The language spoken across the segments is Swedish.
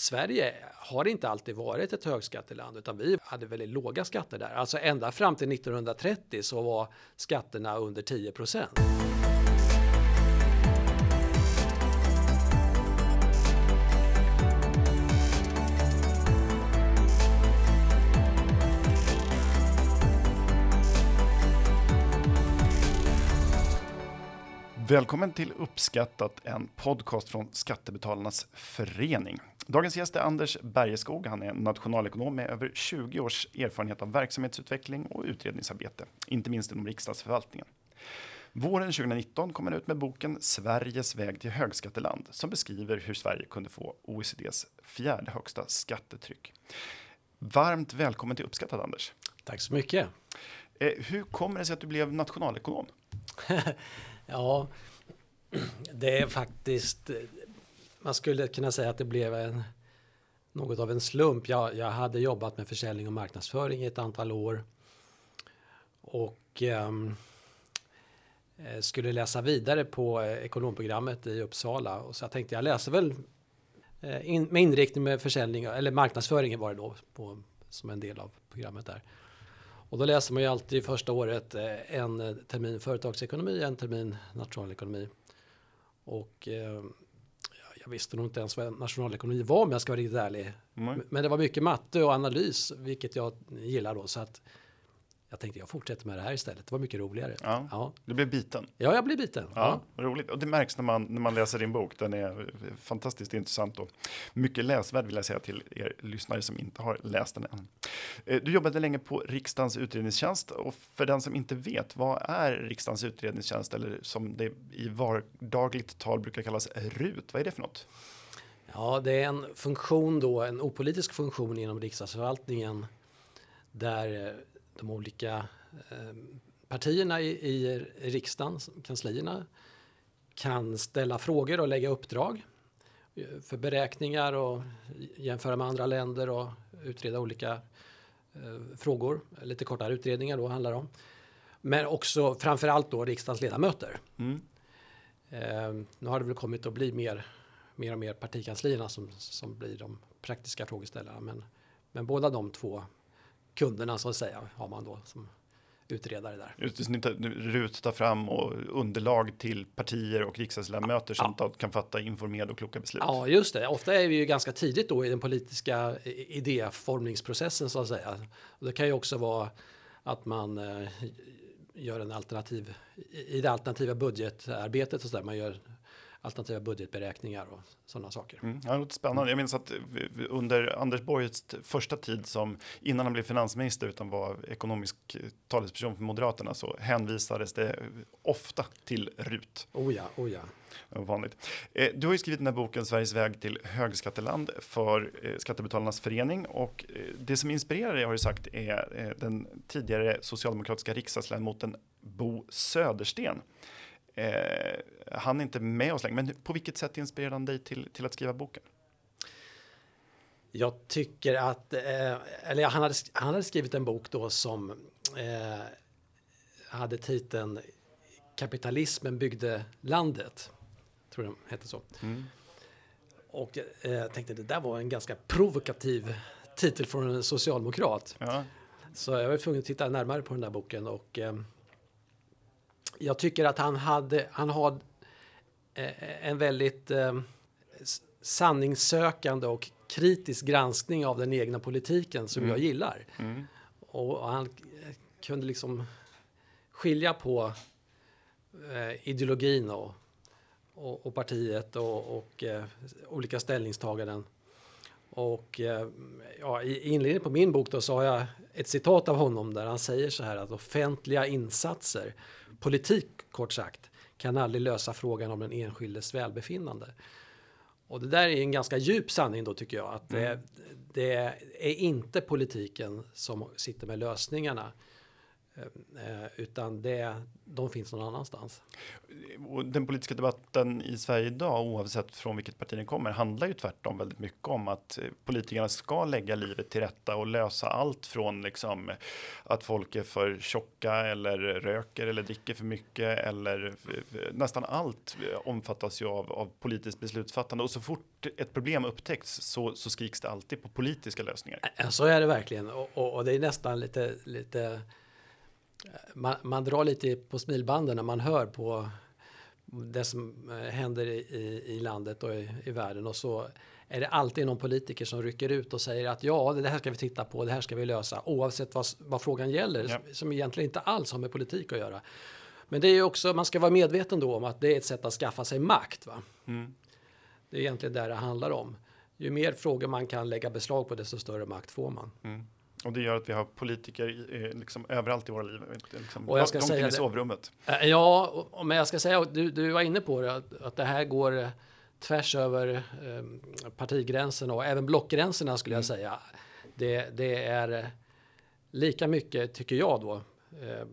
Sverige har inte alltid varit ett högskatteland utan vi hade väldigt låga skatter där. Alltså ända fram till 1930 så var skatterna under 10 procent. Välkommen till Uppskattat, en podcast från Skattebetalarnas förening. Dagens gäst är Anders Bergeskog. Han är nationalekonom med över 20 års erfarenhet av verksamhetsutveckling och utredningsarbete, inte minst inom riksdagsförvaltningen. Våren 2019 kom han ut med boken Sveriges väg till högskatteland som beskriver hur Sverige kunde få OECDs fjärde högsta skattetryck. Varmt välkommen till Uppskattat Anders. Tack så mycket. Eh, hur kommer det sig att du blev nationalekonom? Ja, det är faktiskt, man skulle kunna säga att det blev en, något av en slump. Jag, jag hade jobbat med försäljning och marknadsföring i ett antal år och ehm, eh, skulle läsa vidare på eh, ekonomprogrammet i Uppsala och så jag tänkte jag läser väl eh, in, med inriktning med försäljning eller marknadsföring var det då på, som en del av programmet där. Och då läser man ju alltid första året eh, en termin företagsekonomi, en termin nationalekonomi. Och eh, jag visste nog inte ens vad nationalekonomi var om jag ska vara riktigt ärlig. Mm. Men det var mycket matte och analys, vilket jag gillar då. Så att jag tänkte jag fortsätter med det här istället. Det var mycket roligare. Ja, ja. Du blev biten. Ja, jag blev biten. Ja, ja. Roligt. Och det märks när man, när man läser din bok. Den är fantastiskt intressant och mycket läsvärd vill jag säga till er lyssnare som inte har läst den än. Eh, du jobbade länge på riksdagens utredningstjänst och för den som inte vet, vad är riksdagens utredningstjänst eller som det i vardagligt tal brukar kallas RUT? Vad är det för något? Ja, det är en funktion då, en opolitisk funktion inom riksdagsförvaltningen där de olika eh, partierna i, i riksdagen, kanslierna, kan ställa frågor och lägga uppdrag eh, för beräkningar och jämföra med andra länder och utreda olika eh, frågor. Lite kortare utredningar då handlar det om. Men också framförallt då riksdagens ledamöter. Mm. Eh, nu har det väl kommit att bli mer, mer och mer partikanslierna som, som blir de praktiska frågeställarna. Men, men båda de två kunderna så att säga har man då som utredare där. Just det, RUT tar fram och underlag till partier och riksdagsledamöter som ja. kan fatta informerade och kloka beslut. Ja, just det. Ofta är vi ju ganska tidigt då i den politiska idéformningsprocessen så att säga. Och det kan ju också vara att man eh, gör en alternativ i det alternativa budgetarbetet så där. Man gör alternativa budgetberäkningar och sådana saker. Mm, ja, det låter spännande. Jag minns att under Anders Borgs första tid som innan han blev finansminister utan var ekonomisk talesperson för Moderaterna så hänvisades det ofta till RUT. Oh ja, oh ja. Vanligt. Eh, du har ju skrivit den här boken Sveriges väg till högskatteland för eh, Skattebetalarnas förening och eh, det som inspirerar dig har du sagt är den tidigare socialdemokratiska riksdagsledamoten Bo Södersten Eh, han är inte med oss längre, men på vilket sätt inspirerade han dig till, till att skriva boken? Jag tycker att, eh, eller han hade, han hade skrivit en bok då som eh, hade titeln Kapitalismen byggde landet. Tror jag hette så. Mm. Och eh, jag tänkte det där var en ganska provokativ titel från en socialdemokrat. Ja. Så jag var tvungen att titta närmare på den där boken och eh, jag tycker att han hade, han har eh, en väldigt eh, sanningssökande och kritisk granskning av den egna politiken som mm. jag gillar. Mm. Och han kunde liksom skilja på eh, ideologin och, och, och, partiet och, och eh, olika ställningstaganden. Och eh, ja, i inledningen på min bok då så har jag ett citat av honom där han säger så här att offentliga insatser politik kort sagt kan aldrig lösa frågan om den enskildes välbefinnande. Och det där är en ganska djup sanning då tycker jag. Att det, mm. det är inte politiken som sitter med lösningarna. Eh, utan det, de finns någon annanstans. Och den politiska debatten i Sverige idag, oavsett från vilket parti den kommer, handlar ju tvärtom väldigt mycket om att eh, politikerna ska lägga livet till rätta och lösa allt från liksom att folk är för tjocka eller röker eller dricker för mycket eller nästan allt omfattas ju av, av politiskt beslutsfattande och så fort ett problem upptäcks så, så skriks det alltid på politiska lösningar. Så är det verkligen och, och, och det är nästan lite, lite man, man drar lite på smilbanden när man hör på det som eh, händer i, i landet och i, i, världen och så är det alltid någon politiker som rycker ut och säger att ja, det här ska vi titta på, det här ska vi lösa oavsett vad, vad frågan gäller ja. som egentligen inte alls har med politik att göra. Men det är också, man ska vara medveten då om att det är ett sätt att skaffa sig makt. Va? Mm. Det är egentligen där det handlar om. Ju mer frågor man kan lägga beslag på, desto större makt får man. Mm. Och det gör att vi har politiker eh, liksom överallt i våra liv. Liksom, och jag ska säga i sovrummet. Eh, ja, men jag ska säga, du, du var inne på det, att, att det här går eh, tvärs över eh, partigränserna och även blockgränserna skulle jag mm. säga. Det, det, är lika mycket, tycker jag då, eh,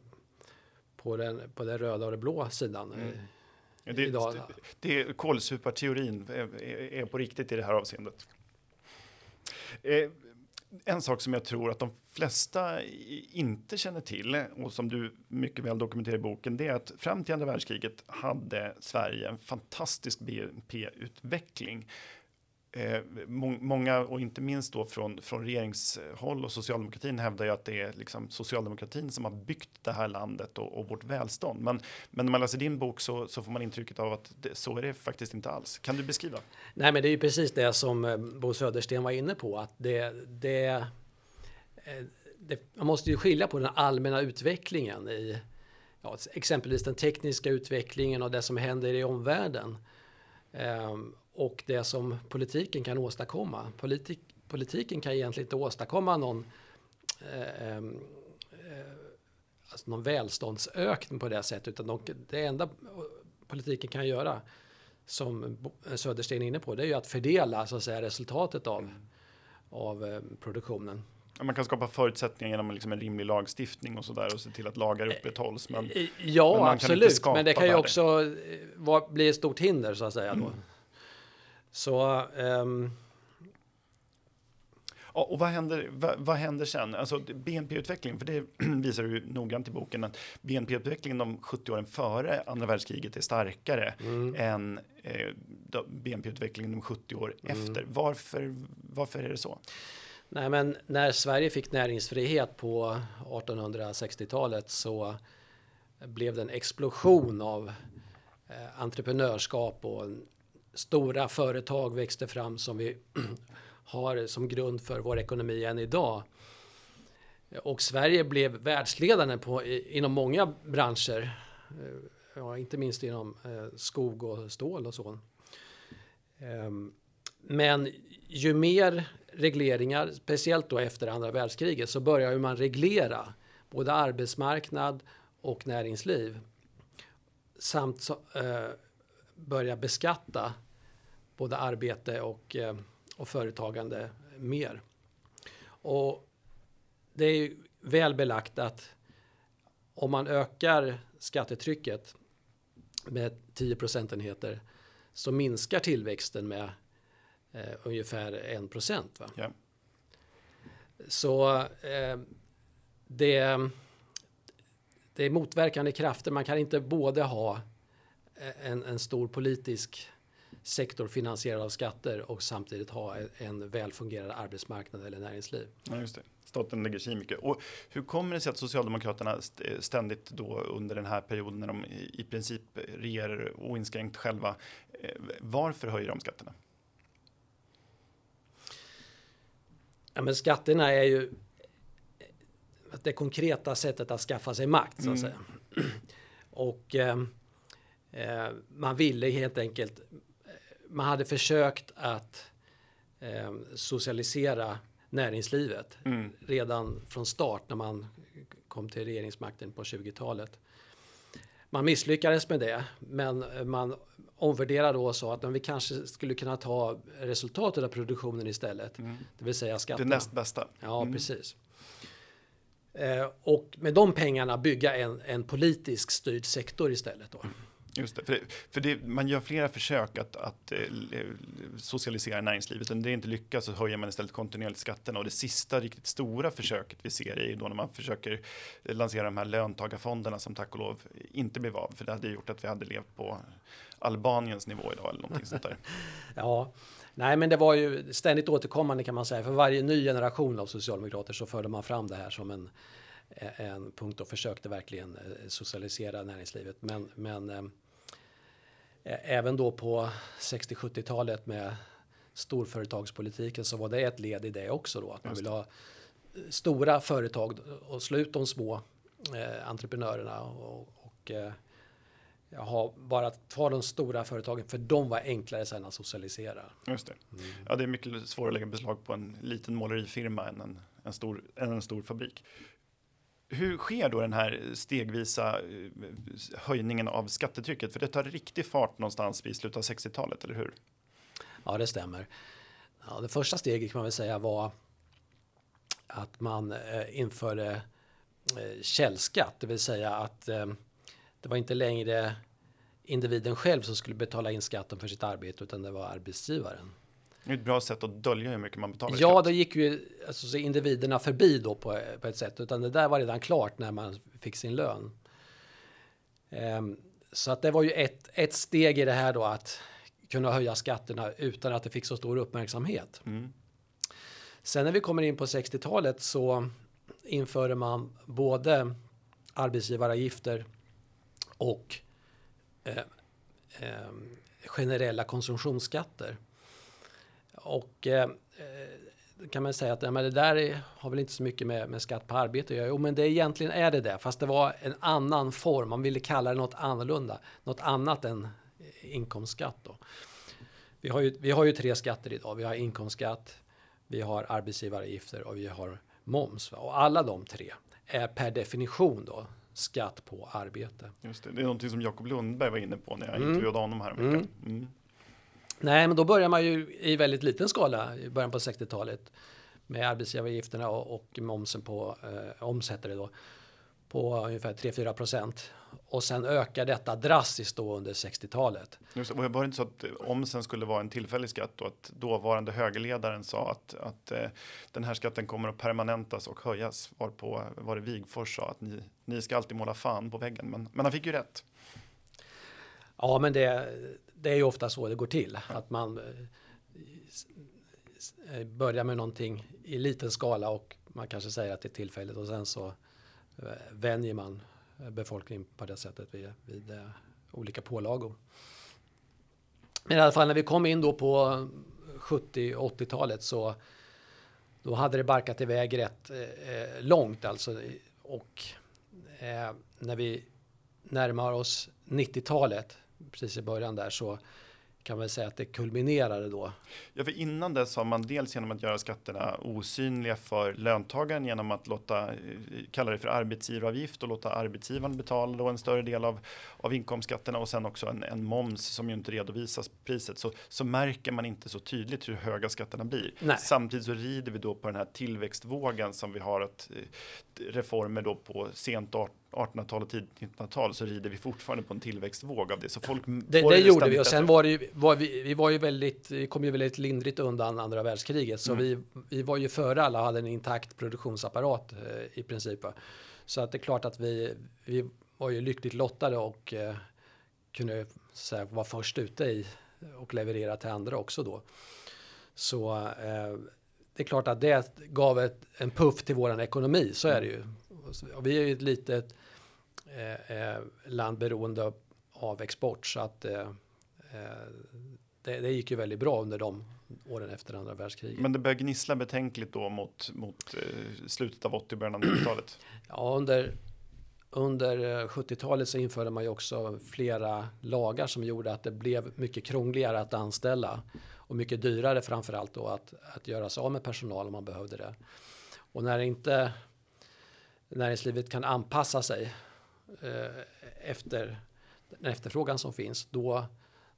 på, den, på den röda och den blå sidan. Mm. Det, idag. det, det kolsuparteorin är, är, på riktigt i det här avseendet. Eh, en sak som jag tror att de flesta inte känner till och som du mycket väl dokumenterar i boken, det är att fram till andra världskriget hade Sverige en fantastisk BNP-utveckling. Eh, många, och inte minst då från, från regeringshåll och socialdemokratin hävdar ju att det är liksom socialdemokratin som har byggt det här landet och, och vårt välstånd. Men, men när man läser din bok så, så får man intrycket av att det, så är det faktiskt inte alls. Kan du beskriva? Nej, men det är ju precis det som eh, Bo Södersten var inne på, att det, det, eh, det man måste ju skilja på den allmänna utvecklingen i ja, exempelvis den tekniska utvecklingen och det som händer i omvärlden. Um, och det som politiken kan åstadkomma. Politik, politiken kan egentligen inte åstadkomma någon, eh, eh, alltså någon välståndsökning på det sättet. Utan de, det enda politiken kan göra, som Södersten är inne på, det är ju att fördela så att säga, resultatet av, mm. av eh, produktionen. Man kan skapa förutsättningar genom liksom en rimlig lagstiftning och så där och se till att lagar upprätthålls. Men, ja, men absolut. Men det kan ju också eh, var, bli ett stort hinder så att säga. Då. Mm. Så... Um... Ja, och vad händer, vad, vad händer sen? Alltså BNP-utveckling, för det visar du noggrant i boken, att BNP-utvecklingen de 70 åren före andra världskriget är starkare mm. än eh, BNP-utvecklingen de 70 år mm. efter. Varför, varför är det så? Nej, men när Sverige fick näringsfrihet på 1860-talet så blev det en explosion av eh, entreprenörskap och stora företag växte fram som vi har som grund för vår ekonomi än idag. Och Sverige blev världsledande på, inom många branscher. Eh, ja, inte minst inom eh, skog och stål och så. Ehm, men ju mer regleringar, speciellt då efter andra världskriget, så börjar man reglera både arbetsmarknad och näringsliv. Samt så, eh, börja beskatta både arbete och, eh, och företagande mer. Och det är ju väl belagt att om man ökar skattetrycket med 10 procentenheter så minskar tillväxten med eh, ungefär 1 procent. Yeah. Så eh, det, det är motverkande krafter. Man kan inte både ha en, en stor politisk sektor finansierad av skatter och samtidigt ha en välfungerande arbetsmarknad eller näringsliv. Ja, just det. Staten lägger sig mycket. Och hur kommer det sig att Socialdemokraterna ständigt då under den här perioden när de i princip regerar oinskränkt själva, eh, varför höjer de skatterna? Ja, men skatterna är ju det konkreta sättet att skaffa sig makt så att mm. säga. Och eh, eh man ville helt enkelt man hade försökt att eh, socialisera näringslivet mm. redan från start när man kom till regeringsmakten på 20-talet. Man misslyckades med det, men man omvärderade då och sa att vi kanske skulle kunna ta resultatet av produktionen istället. Mm. Det vill säga skatterna. Det näst bästa. Ja, mm. precis. Eh, och med de pengarna bygga en, en politisk styrd sektor istället. Då. Just det, för, för det, man gör flera försök att, att eh, socialisera näringslivet. Om det inte lyckas så höjer man istället kontinuerligt skatterna. Och det sista riktigt stora försöket vi ser är ju då när man försöker lansera de här löntagarfonderna som tack och lov inte blev av. För det hade gjort att vi hade levt på Albaniens nivå idag eller någonting sånt där. ja, nej men det var ju ständigt återkommande kan man säga. För varje ny generation av socialdemokrater så förde man fram det här som en en punkt och försökte verkligen eh, socialisera näringslivet. Men, men eh, även då på 60-70-talet med storföretagspolitiken så var det ett led i det också då. Att man ville ha stora företag och slå ut de små eh, entreprenörerna och, och eh, bara ta de stora företagen för de var enklare sen att socialisera. Just det. Mm. Ja, det är mycket svårare att lägga beslag på en liten målerifirma än en, en, stor, än en stor fabrik. Hur sker då den här stegvisa eh, höjningen av skattetrycket? För det tar riktig fart någonstans vid slutet av 60-talet, eller hur? Ja, det stämmer. Ja, det första steget kan man väl säga var att man eh, införde eh, källskatt, det vill säga att eh, det var inte längre individen själv som skulle betala in skatten för sitt arbete utan det var arbetsgivaren. Det är ett bra sätt att dölja hur mycket man betalar Ja, då gick ju alltså, individerna förbi då på, på, ett sätt, utan det där var redan klart när man fick sin lön. Um, så att det var ju ett, ett steg i det här då att kunna höja skatterna utan att det fick så stor uppmärksamhet. Mm. Sen när vi kommer in på 60-talet så införde man både arbetsgivaravgifter och eh, eh, generella konsumtionsskatter. Och eh, eh, kan man säga att ja, men det där har väl inte så mycket med, med skatt på arbete att göra. Jo, men det egentligen är det det, fast det var en annan form. Man ville kalla det något annorlunda, något annat än inkomstskatt. Då. Vi, har ju, vi har ju tre skatter idag. Vi har inkomstskatt, vi har arbetsgivaravgifter och vi har moms. Och alla de tre är per definition då skatt på arbete. Just det, det är någonting som Jakob Lundberg var inne på när jag mm. intervjuade honom här. Mm. Nej, men då börjar man ju i väldigt liten skala i början på 60-talet med arbetsgivaravgifterna och, och momsen på, eh, omsätter det då, på ungefär 3-4 procent. Och sen ökar detta drastiskt då under 60-talet. Just det, var det inte så att omsen skulle vara en tillfällig skatt och att dåvarande högerledaren sa att, att eh, den här skatten kommer att permanentas och höjas? Varpå var det Wigfors sa att ni, ni ska alltid måla fan på väggen. Men, men han fick ju rätt. Ja, men det, det är ju ofta så det går till. Att man eh, eh, börjar med någonting i liten skala och man kanske säger att det är tillfälligt och sen så eh, vänjer man befolkningen på det sättet vid, vid olika pålagor. Men i alla fall när vi kom in då på 70 80-talet så då hade det barkat iväg rätt eh, långt alltså och eh, när vi närmar oss 90-talet precis i början där så kan man säga att det kulminerade då. Ja, för innan dess har man dels genom att göra skatterna osynliga för löntagaren genom att låta eh, kalla det för arbetsgivaravgift och låta arbetsgivaren betala då en större del av, av inkomstskatterna och sen också en, en moms som ju inte redovisas priset så, så märker man inte så tydligt hur höga skatterna blir. Nej. Samtidigt så rider vi då på den här tillväxtvågen som vi har att eh, reformer då på sent 1800-tal och tidigt 1900-tal så rider vi fortfarande på en tillväxtvåg av det. Så folk det, det gjorde vi och sen var det ju, var vi, vi var ju väldigt, vi kom ju väldigt lindrigt undan andra världskriget så mm. vi, vi var ju före alla hade en intakt produktionsapparat eh, i princip. Så att det är klart att vi, vi var ju lyckligt lottade och eh, kunde så vara först ute i och leverera till andra också då. Så eh, det är klart att det gav ett, en puff till våran ekonomi, så är det ju. Och vi är ju ett litet eh, eh, land beroende av export så att eh, eh, det, det, gick ju väldigt bra under de åren efter andra världskriget. Men det började gnissla betänkligt då mot, mot eh, slutet av 80 början av 90-talet? ja, under, under 70-talet så införde man ju också flera lagar som gjorde att det blev mycket krångligare att anställa och mycket dyrare framför allt då att, att göra sig av med personal om man behövde det. Och när inte näringslivet kan anpassa sig eh, efter den efterfrågan som finns, då,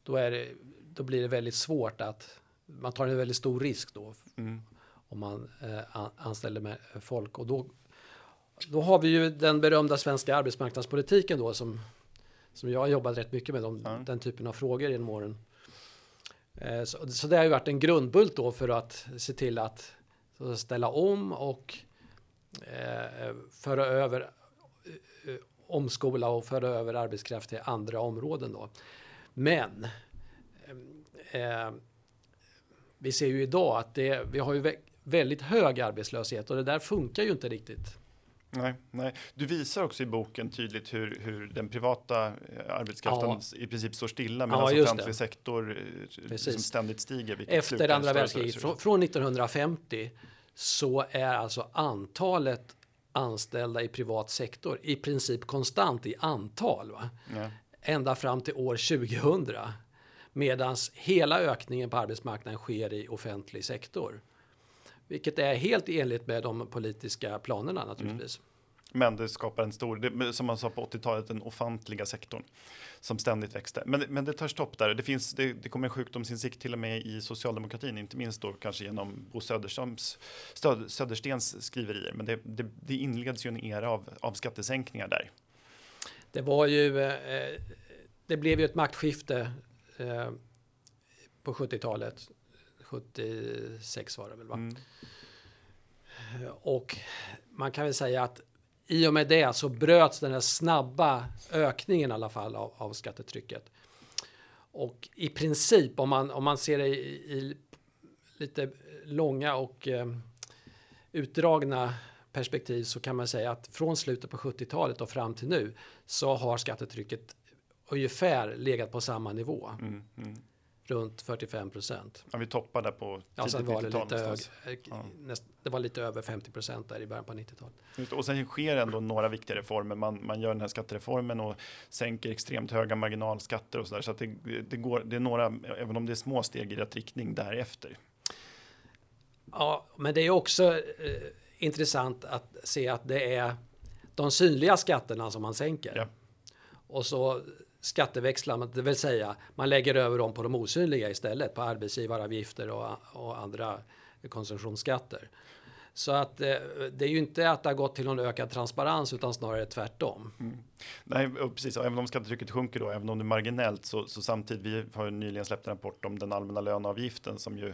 då, är det, då blir det väldigt svårt att man tar en väldigt stor risk då mm. om man eh, anställer med folk och då då har vi ju den berömda svenska arbetsmarknadspolitiken då som, som jag har jobbat rätt mycket med, de, Ja. den typen av frågor genom åren. Eh, Så, så det har ju varit en grundbult då för att se till att ställa om och föra över, eh, omskola och föra över arbetskraft till andra områden då. Men eh, vi ser ju idag att det, vi har ju vä- väldigt hög arbetslöshet och det där funkar ju inte riktigt. Nej, nej. Du visar också i boken tydligt hur, hur den privata eh, arbetskraften Ja. i princip står stilla Ja, medan just offentlig sektor eh, Precis. som ständigt stiger. Efter andra världskriget, från, från 1950, så är alltså antalet anställda i privat sektor i princip konstant i antal. Va? Ja. Ända fram till år 2000. Medan hela ökningen på arbetsmarknaden sker i offentlig sektor. Vilket är helt enligt med de politiska planerna naturligtvis. Men det skapar en stor, det, som man sa på 80-talet, den ofantliga sektorn som ständigt växte. Men, men det tar stopp där. Det, finns, det, det kommer en sjukdomsinsikt till och med i socialdemokratin, inte minst då kanske genom Bo Söderströms, Stöd, Söderstens skriverier. Men det, det, det inleds ju en era av, av skattesänkningar där. Det var ju, eh, det blev ju ett maktskifte eh, på 70-talet. 76 var det väl va? Mm. Och man kan väl säga att i och med det så bröts den här snabba ökningen i alla fall av, av skattetrycket. Och i princip om man, om man ser det i, i lite långa och eh, utdragna perspektiv så kan man säga att från slutet på 70-talet och fram till nu så har skattetrycket ungefär legat på samma nivå, Mm, mm runt 45 procent. Ja, vi toppar där på Ja, tidigt sen var det 90-tal lite, hög, någonstans. eh, Ja. näst, det var lite över 50 procent där i början på 90-talet. Just det. Och sen sker ändå några viktiga reformer. Man, man gör den här skattereformen och sänker extremt höga marginalskatter och så där. Så att det, det går, det är några, även om det är små steg i rätt riktning därefter. Ja, men det är också eh, intressant att se att det är de synliga skatterna som man sänker. Ja. Och så skatteväxlar det vill säga man lägger över dem på de osynliga istället, på arbetsgivaravgifter och, och andra konsumtionsskatter. Så att eh, det är ju inte att det har gått till någon ökad transparens utan snarare tvärtom. Mm. Nej, precis. Och även om skattetrycket sjunker då, även om det är marginellt, så, så samtidigt, vi har ju nyligen släppt en rapport om den allmänna löneavgiften som ju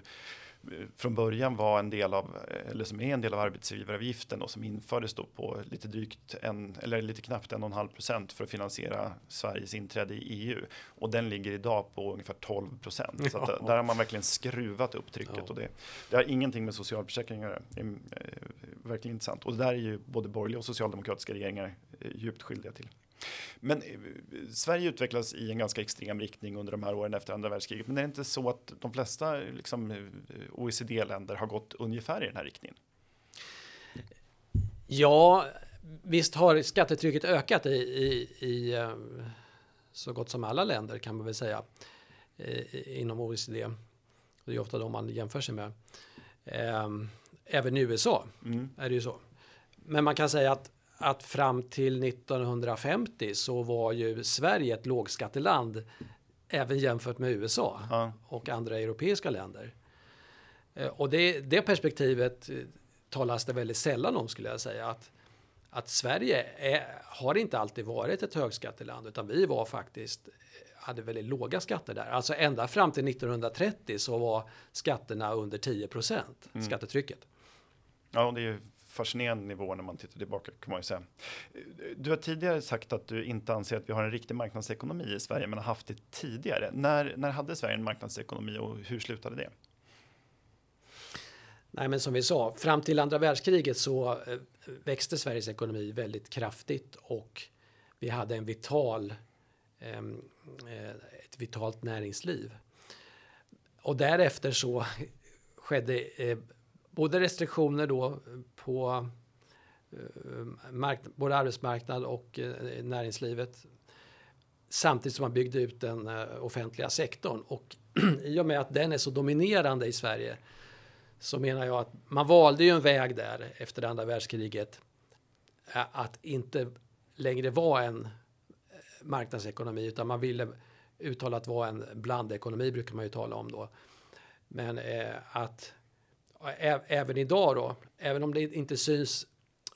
från början var en del av, eller som är en del av arbetsgivaravgiften och som infördes då på lite drygt en, eller lite knappt en och en halv procent för att finansiera Sveriges inträde i EU. Och den ligger idag på ungefär 12 procent. Så att Ja. där har man verkligen skruvat upp trycket Ja. och det, det har ingenting med socialförsäkringar. Det är eh, verkligen intressant. Och det där är ju både borgerliga och socialdemokratiska regeringar eh, djupt skyldiga till. Men eh, Sverige utvecklas i en ganska extrem riktning under de här åren efter andra världskriget. Men är det inte så att de flesta liksom, eh, OECD-länder har gått ungefär i den här riktningen? Ja, visst har skattetrycket ökat i, i, i eh, så gott som alla länder kan man väl säga inom OECD. Det är ofta de man jämför sig med. Ehm, Även i USA Mm. är det ju så. Men man kan säga att, att fram till 1950 så var ju Sverige ett lågskatteland även jämfört med USA Ja. och andra europeiska länder. Eh, Och det, det perspektivet eh, talas det väldigt sällan om skulle jag säga. Att, att Sverige är, har inte alltid varit ett högskatteland utan vi var faktiskt, eh, hade väldigt låga skatter där. Alltså ända fram till 1930 så var skatterna under 10 procent, Mm. skattetrycket. ja, det är ju fascinerande nivåer när man tittar tillbaka kan man ju säga. Du har tidigare sagt att du inte anser att vi har en riktig marknadsekonomi i Sverige, men har haft det tidigare. När, när hade Sverige en marknadsekonomi och hur slutade det? Nej, men som vi sa, fram till andra världskriget så eh, växte Sveriges ekonomi väldigt kraftigt och vi hade en vital, ehm, eh, ett vitalt näringsliv. Och därefter så skedde eh, både restriktioner då eh, på eh, både arbetsmarknad och eh, näringslivet samtidigt som man byggde ut den offentliga sektorn. Och i och med att den är så dominerande i Sverige så menar jag att man valde ju en väg där efter andra världskriget att inte längre vara en marknadsekonomi utan man ville uttalat vara en blandekonomi brukar man ju tala om då. Men eh, att ä- även idag då, även om det inte syns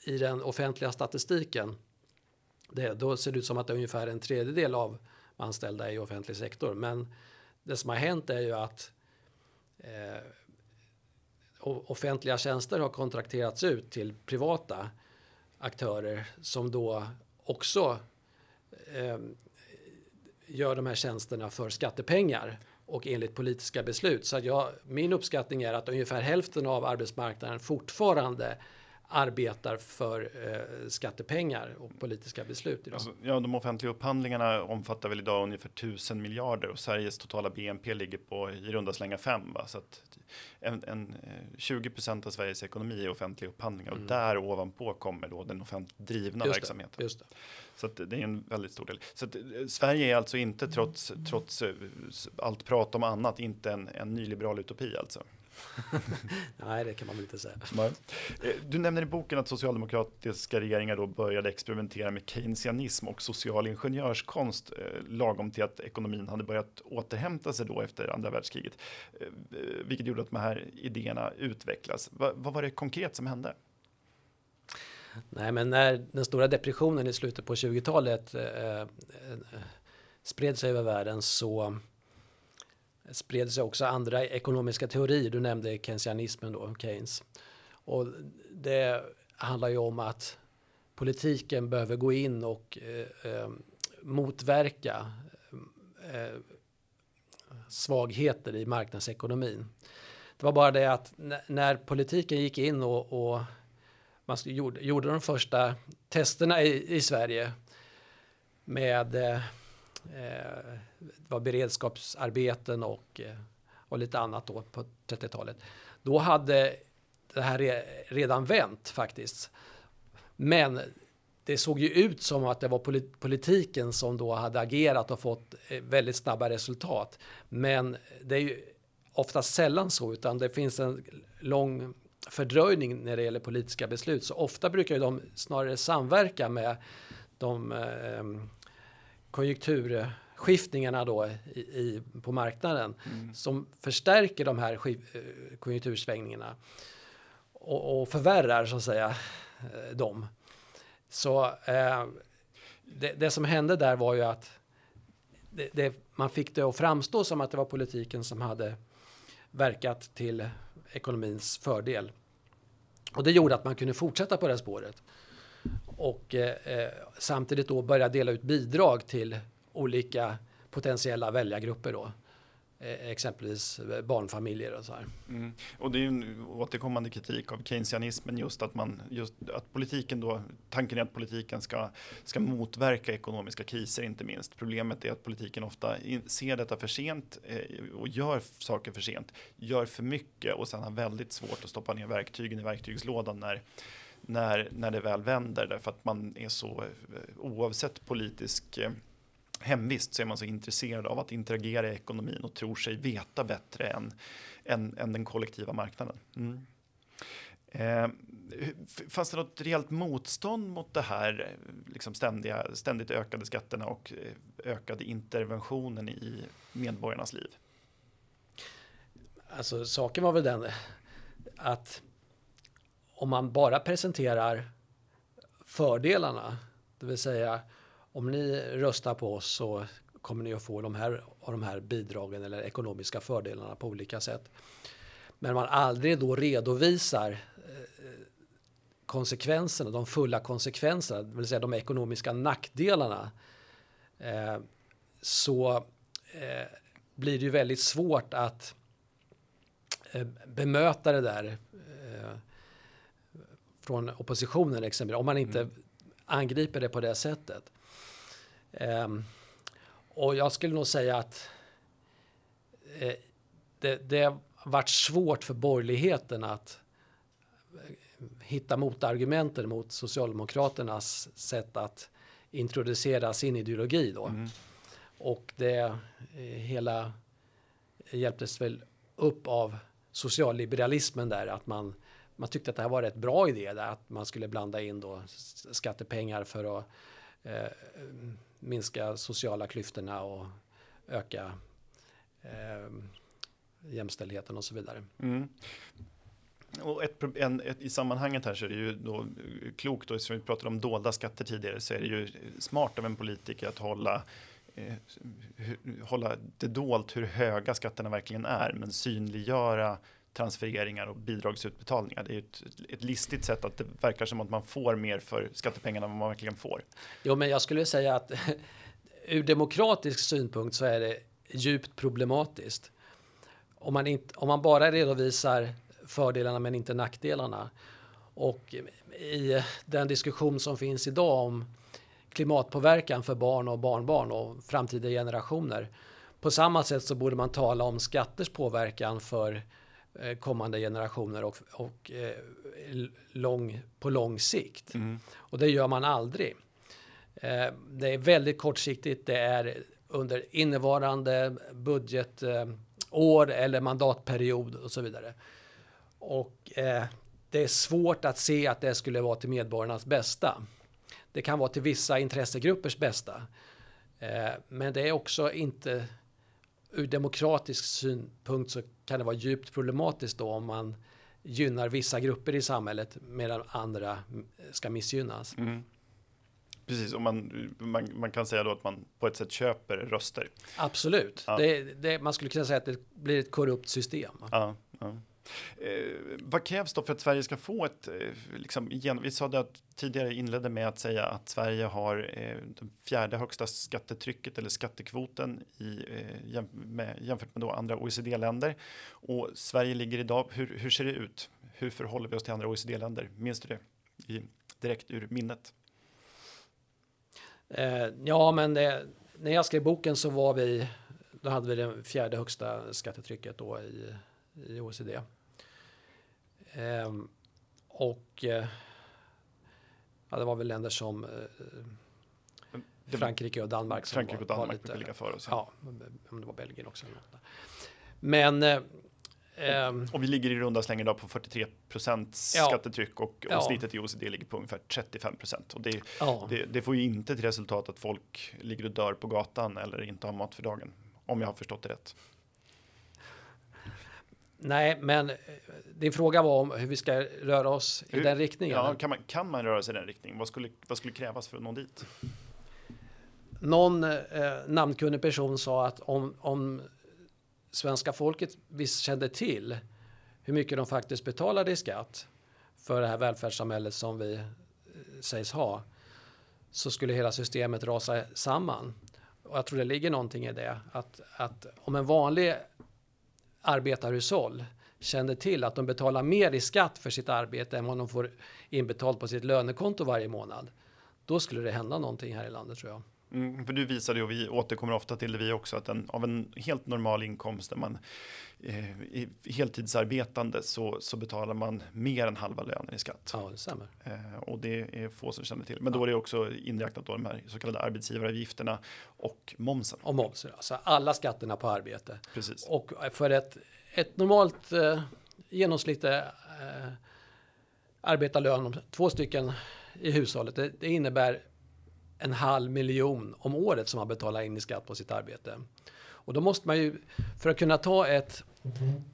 i den offentliga statistiken, det, då ser det ut som att det är ungefär en tredjedel av anställda i offentlig sektor. Men det som har hänt är ju att eh, offentliga tjänster har kontrakterats ut till privata aktörer som då också eh, gör de här tjänsterna för skattepengar och enligt politiska beslut. Så jag, min uppskattning är att ungefär hälften av arbetsmarknaden fortfarande arbetar för eh, skattepengar och politiska beslut idag. Alltså, ja, de offentliga upphandlingarna omfattar väl idag ungefär tusen miljarder och Sveriges totala BNP ligger på i runda slänga fem. Va? Så att en, en, 20 procent av Sveriges ekonomi är offentliga upphandlingar mm. och där ovanpå kommer då den offentligt drivna just verksamheten. Det, just det. Så att det är en väldigt stor del. Så att eh, Sverige är alltså inte trots, trots eh, allt prat om annat inte en, en nyliberal utopi alltså. Nej, det kan man väl inte säga. Eh, du nämner i boken att socialdemokratiska regeringar då började experimentera med keynesianism och social ingenjörskonst eh, lagom till att ekonomin hade börjat återhämta sig då efter andra världskriget. Eh, vilket gjorde att de här idéerna utvecklas. Va, vad var det konkret som hände? Nej, men när den stora depressionen i slutet på 20-talet eh, spred sig över världen så spred sig också andra ekonomiska teorier. Du nämnde keynesianismen då, Keynes. Och det handlar ju om att politiken behöver gå in och eh, eh motverka eh, svagheter i marknadsekonomin. Det var bara det att när politiken gick in och, och man gjorde, gjorde de första testerna i, i Sverige med Eh, det var beredskapsarbeten och, eh, och lite annat då på 30-talet. Då hade det här redan vänt faktiskt. Men det såg ju ut som att det var politiken som då hade agerat och fått eh, väldigt snabba resultat. Men det är ju oftast sällan så, utan det finns en lång fördröjning när det gäller politiska beslut. Så ofta brukar ju de snarare samverka med de eh, konjunkturskiftningarna då i, i på marknaden mm. som förstärker de här eh, konjunktursvängningarna och, och förvärrar så att säga eh, dem. Så eh, det, det, som hände där var ju att det, det, man fick det att framstå som att det var politiken som hade verkat till ekonomins fördel. Och det gjorde att man kunde fortsätta på det spåret och eh, eh, samtidigt då börja dela ut bidrag till olika potentiella väljargrupper då. Eh, exempelvis eh, barnfamiljer och så här. Mm. Och det är ju en återkommande kritik av keynesianismen just att man just att politiken då tanken är att politiken ska ska motverka ekonomiska kriser inte minst. Problemet är att politiken ofta ser detta för sent eh, och gör saker för sent, gör för mycket och sen har väldigt svårt att stoppa ner verktygen i verktygslådan när när, när det väl vänder därför att man är så eh, oavsett politisk eh, hemvist så är man så intresserad av att interagera i ekonomin och tror sig veta bättre än, än, än den kollektiva marknaden. Mm. Eh, fanns det något reellt motstånd mot det här eh, liksom ständiga, ständigt ökade skatterna och ökade interventionen i medborgarnas liv? Alltså saken var väl den att om man bara presenterar fördelarna, det vill säga om ni röstar på oss så kommer ni att få de här, och de här bidragen eller ekonomiska fördelarna på olika sätt. Men man aldrig då redovisar eh, konsekvenserna, de fulla konsekvenserna, det vill säga de ekonomiska nackdelarna, eh, så eh, blir det ju väldigt svårt att bemöta det där från oppositionen exempelvis, om man inte mm. angriper det på det sättet. Um, och jag skulle nog säga att eh, det, det har varit svårt för borgerligheten att eh, hitta motargumenten mot Socialdemokraternas sätt att introducera sin ideologi då. Mm. Och det eh, hela hjälptes väl upp av socialliberalismen där, att man man tyckte att det här var rätt bra idé där, att man skulle blanda in då skattepengar för att eh, minska sociala klyftorna och öka eh, jämställdheten och så vidare. Mm. Och ett, en, ett, I sammanhanget här så är det ju då eh, klokt, och som vi pratade om dolda skatter tidigare, så är det ju smart av en politiker att hålla eh, hålla det dolt hur höga skatterna verkligen är, men synliggöra transfereringar och bidragsutbetalningar. Det är ett, ett listigt sätt att det verkar som att man får mer för skattepengarna än vad man verkligen får. Jo, men jag skulle säga att ur demokratisk synpunkt så är det djupt problematiskt. Om man, inte, om man bara redovisar fördelarna men inte nackdelarna. Och i den diskussion som finns idag om klimatpåverkan för barn och barnbarn och framtida generationer. På samma sätt så borde man tala om skatters påverkan för kommande generationer och, och eh, lång, på lång sikt. Mm. Och det gör man aldrig. Eh, det är väldigt kortsiktigt. Det är under innevarande budgetår eller mandatperiod och så vidare. Och eh, det är svårt att se att det skulle vara till medborgarnas bästa. Det kan vara till vissa intressegruppers bästa. Eh, men det är också inte ur demokratisk synpunkt så kan det vara djupt problematiskt då om man gynnar vissa grupper i samhället medan andra ska missgynnas. Mm. Precis, och man, man, man, kan säga då att man på ett sätt köper röster. Absolut, ja. det, det, man skulle kunna säga att det blir ett korrupt system. Ja, ja. Eh, vad krävs då för att Sverige ska få ett, eh, liksom, igen, vi sa det att tidigare inledde med att säga att Sverige har eh, det fjärde högsta skattetrycket eller skattekvoten i, eh, jäm, med, jämfört med då andra OECD-länder. Och Sverige ligger idag, hur, hur ser det ut? Hur förhåller vi oss till andra OECD-länder? Minns du det i, direkt ur minnet? Eh, ja, men det, när jag skrev boken så var vi, då hade vi det fjärde högsta skattetrycket då i, i OECD. Eh, och eh, ja, det var väl länder som eh, Frankrike och Danmark. Som Frankrike och Danmark brukar ligga för oss. Ja, om det var Belgien också. Men eh, Um, och vi ligger i runda slängar idag på 43 procents ja, skattetryck och, och ja. snittet i OECD ligger på ungefär 35 procent. Och det, ja. det, det, får ju inte till resultat att folk ligger och dör på gatan eller inte har mat för dagen. Om jag har förstått det rätt. Nej, men eh, din fråga var om hur vi ska röra oss hur, i den riktningen. Ja, kan, man, kan man röra sig i den riktningen? Vad skulle, vad skulle krävas för att nå dit? Någon eh, namnkunnig person sa att om, om svenska folket visst kände till hur mycket de faktiskt betalade i skatt för det här välfärdssamhället som vi eh, sägs ha så skulle hela systemet rasa samman. Och jag tror det ligger någonting i det. Att, att om en vanlig arbetarhushåll kände till att de betalar mer i skatt för sitt arbete än vad de får inbetalt på sitt lönekonto varje månad. Då skulle det hända någonting här i landet tror jag. Mm, för du visade och vi återkommer ofta till det vi också att en, av en helt normal inkomst där man eh, är heltidsarbetande så, så betalar man mer än halva lönen i skatt. Ja, det stämmer. Eh, och det är få som känner till. Men ja. då är det också inräknat då de här så kallade arbetsgivaravgifterna och momsen. Och momsen, alltså alla skatterna på arbete. Precis. Och för ett, ett normalt eh, genomsnitt eh, arbetarlön två stycken i hushållet, det, det innebär en halv miljon om året som man betalar in i skatt på sitt arbete. Och då måste man ju, för att kunna ta ett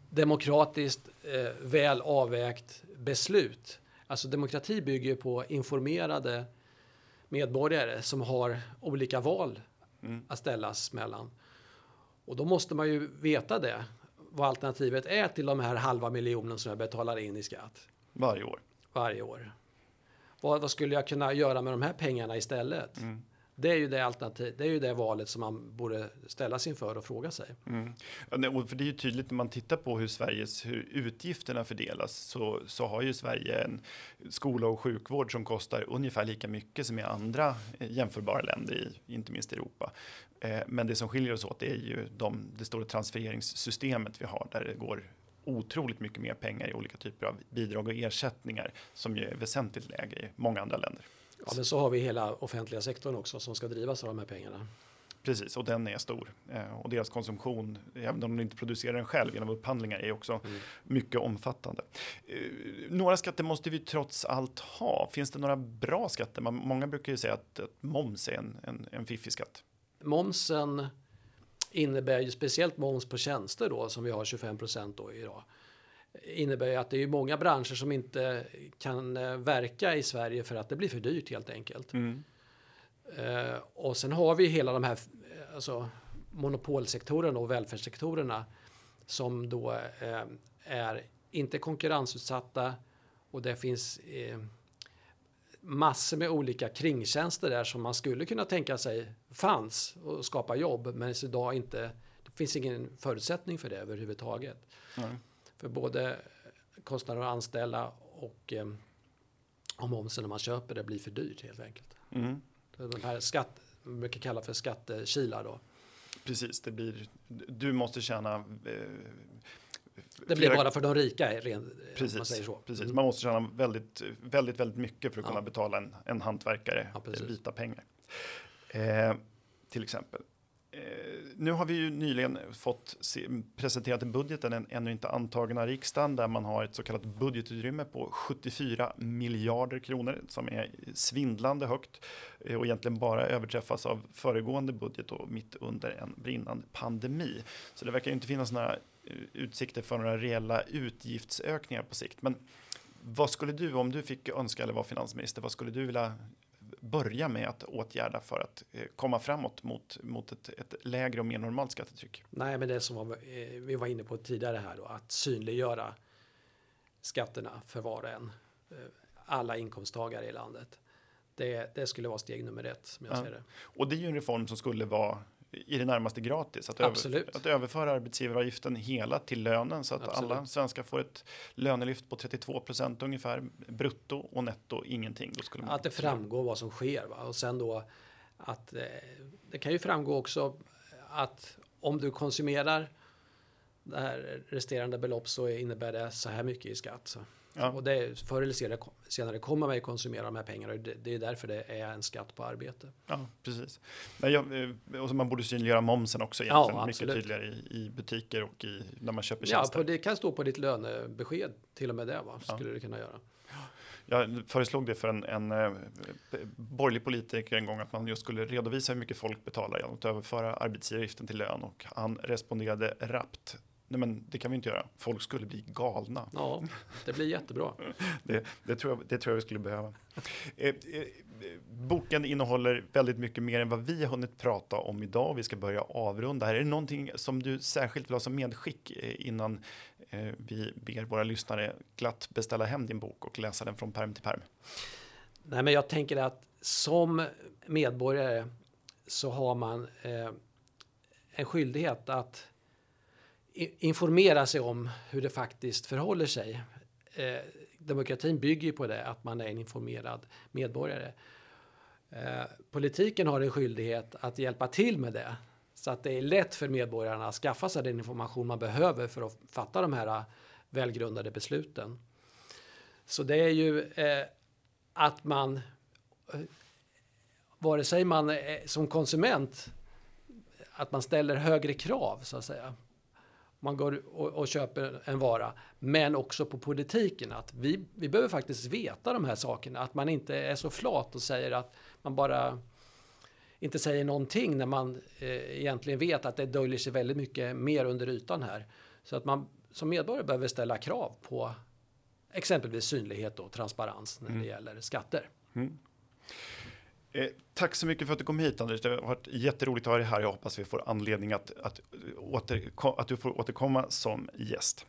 demokratiskt eh, väl avvägt beslut, alltså demokrati bygger ju på informerade medborgare som har olika val mm. att ställas mellan. Och då måste man ju veta det, vad alternativet är till de här halva miljonen som jag betalar in i skatt. Varje år. Varje år vad, vad, skulle jag kunna göra med de här pengarna istället? Mm. Det är ju det alternativ, det är ju det valet som man borde ställa sig inför och fråga sig. Mm. Ja, för det är ju tydligt när man tittar på hur Sveriges hur utgifterna fördelas så, så har ju Sverige en skola och sjukvård som kostar ungefär lika mycket som i andra eh, jämförbara länder i inte minst Europa. Eh, men det som skiljer oss åt är ju de, det stora transfereringssystemet vi har där det går otroligt mycket mer pengar i olika typer av bidrag och ersättningar som ju är väsentligt lägre i många andra länder. Ja, men så har vi hela offentliga sektorn också som ska drivas av de här pengarna. Precis, och den är stor. Eh, och deras konsumtion, även om de inte producerar den själv genom upphandlingar, är också mm. mycket omfattande. Eh, några skatter måste vi trots allt ha. Finns det några bra skatter? Man, många brukar ju säga att, att moms är en, en, en fiffig skatt. Momsen innebär ju speciellt moms på tjänster då som vi har 25 procent då idag. innebär ju att det är många branscher som inte kan eh, verka i Sverige för att det blir för dyrt helt enkelt. Mm. Eh, och sen har vi hela de här eh, alltså, monopolsektorerna och välfärdssektorerna som då eh, är inte konkurrensutsatta och det finns eh, massor med olika kringtjänster där som man skulle kunna tänka sig fanns och skapa jobb men idag inte det finns ingen förutsättning för det överhuvudtaget. Mm. För både kostnader att anställa och eh, om momsen när man köper det blir för dyrt helt enkelt. Mm. De här skatt, man brukar kalla för skattekilar då. Precis, det blir, du måste tjäna eh, Det blir bara för de rika, ren, Precis, man säger så. precis. Mm. man måste tjäna väldigt, väldigt, väldigt mycket för att Ja. kunna betala en, en hantverkare Ja, precis. vita pengar. Eh, till exempel. Eh, nu har vi ju nyligen fått se, presenterat en budget, den ännu inte antagen av riksdagen, där man har ett så kallat budgetutrymme på 74 miljarder kronor som är svindlande högt eh, och egentligen bara överträffas av föregående budget och mitt under en brinnande pandemi. Så det verkar ju inte finnas några eh, utsikter för några reella utgiftsökningar på sikt. Men vad skulle du, om du fick önska eller vara finansminister, vad skulle du vilja börja med att åtgärda för att eh, komma framåt mot, mot ett, ett lägre och mer normalt skattetryck? Nej, men det som var, eh, vi var inne på tidigare här då, att synliggöra skatterna för var och en. eh, Alla inkomsttagare i landet. Det, det skulle vara steg nummer ett som jag Ja. ser det. Och det är ju en reform som skulle vara i det närmaste gratis. Att. Över, att överföra arbetsgivaravgiften hela till lönen så att Absolut. alla svenskar får ett lönelyft på 32 procent ungefär brutto och netto ingenting. Man Att det framgår vad som sker. Va? Och sen då att eh, det kan ju framgå också att om du konsumerar det här resterande belopp så innebär det så här mycket i skatt. Så. Ja. Och det, förr eller senare, senare kommer man ju konsumera de här pengarna det, det är därför det är en skatt på arbete. Ja, precis. Eh, och man borde synliggöra momsen också Ja, egentligen. mycket absolut. tydligare i, i butiker och i, när man köper Ja, tjänster. på, det kan stå på ditt lönebesked till och med det. Va? Ja. Skulle det kunna göra. Jag föreslog det för en, en eh, borgerlig politiker en gång att man just skulle redovisa hur mycket folk betalar genom att överföra arbetsgivaravgiften till lön och han responderade rappt. Nej men det kan vi inte göra. Folk skulle bli galna. Ja, det blir jättebra. Det, det, tror, jag, det tror jag vi skulle behöva. Eh, eh, boken innehåller väldigt mycket mer än vad vi har hunnit prata om idag. Vi ska börja avrunda. Här. Är det någonting som du särskilt vill ha som medskick eh, innan eh, vi ber våra lyssnare glatt beställa hem din bok och läsa den från perm till perm? Nej, men jag tänker att som medborgare så har man eh, en skyldighet att informera sig om hur det faktiskt förhåller sig. Eh, demokratin bygger ju på det, att man är en informerad medborgare. Eh, politiken har en skyldighet att hjälpa till med det. Så att det är lätt för medborgarna att skaffa sig den information man behöver för att fatta de här eh, välgrundade besluten. Så det är ju eh, att man, eh, vare sig man är, som konsument, att man ställer högre krav så att säga. Man går och, och köper en vara, men också på politiken. Att vi, vi behöver faktiskt veta de här sakerna. Att man inte är så flat och säger att man bara inte säger någonting när man eh, egentligen vet att det döljer sig väldigt mycket mer under ytan här. Så att man som medborgare behöver ställa krav på exempelvis synlighet och transparens när det gäller skatter. Eh, tack så mycket för att du kom hit Anders. Det har varit jätteroligt att ha dig här. Jag hoppas vi får anledning att, att, åter, att du får återkomma som gäst.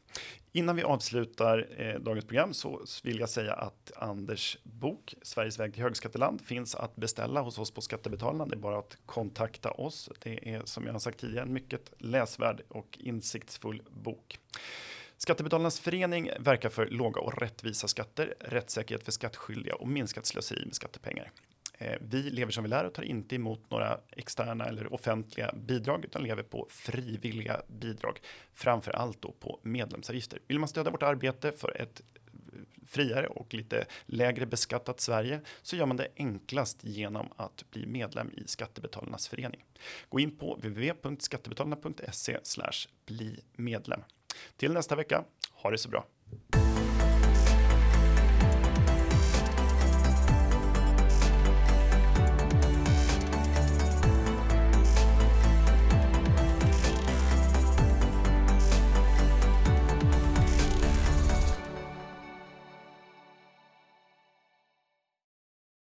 Innan vi avslutar eh, dagens program så vill jag säga att Anders bok Sveriges väg till högskatteland finns att beställa hos oss på Skattebetalarna. Det är bara att kontakta oss. Det är som jag har sagt tidigare en mycket läsvärd och insiktsfull bok. Skattebetalarnas förening verkar för låga och rättvisa skatter, rättssäkerhet för skattskyldiga och minskat slöseri med skattepengar. Eh, vi lever som vi lär och tar inte emot några externa eller offentliga bidrag utan lever på frivilliga bidrag. Framför allt då på medlemsavgifter. Vill man stödja vårt arbete för ett eh, friare och lite lägre beskattat Sverige så gör man det enklast genom att bli medlem i Skattebetalarnas förening. Gå in på www.skattebetalarna.se bli medlem. Till nästa vecka, ha det så bra.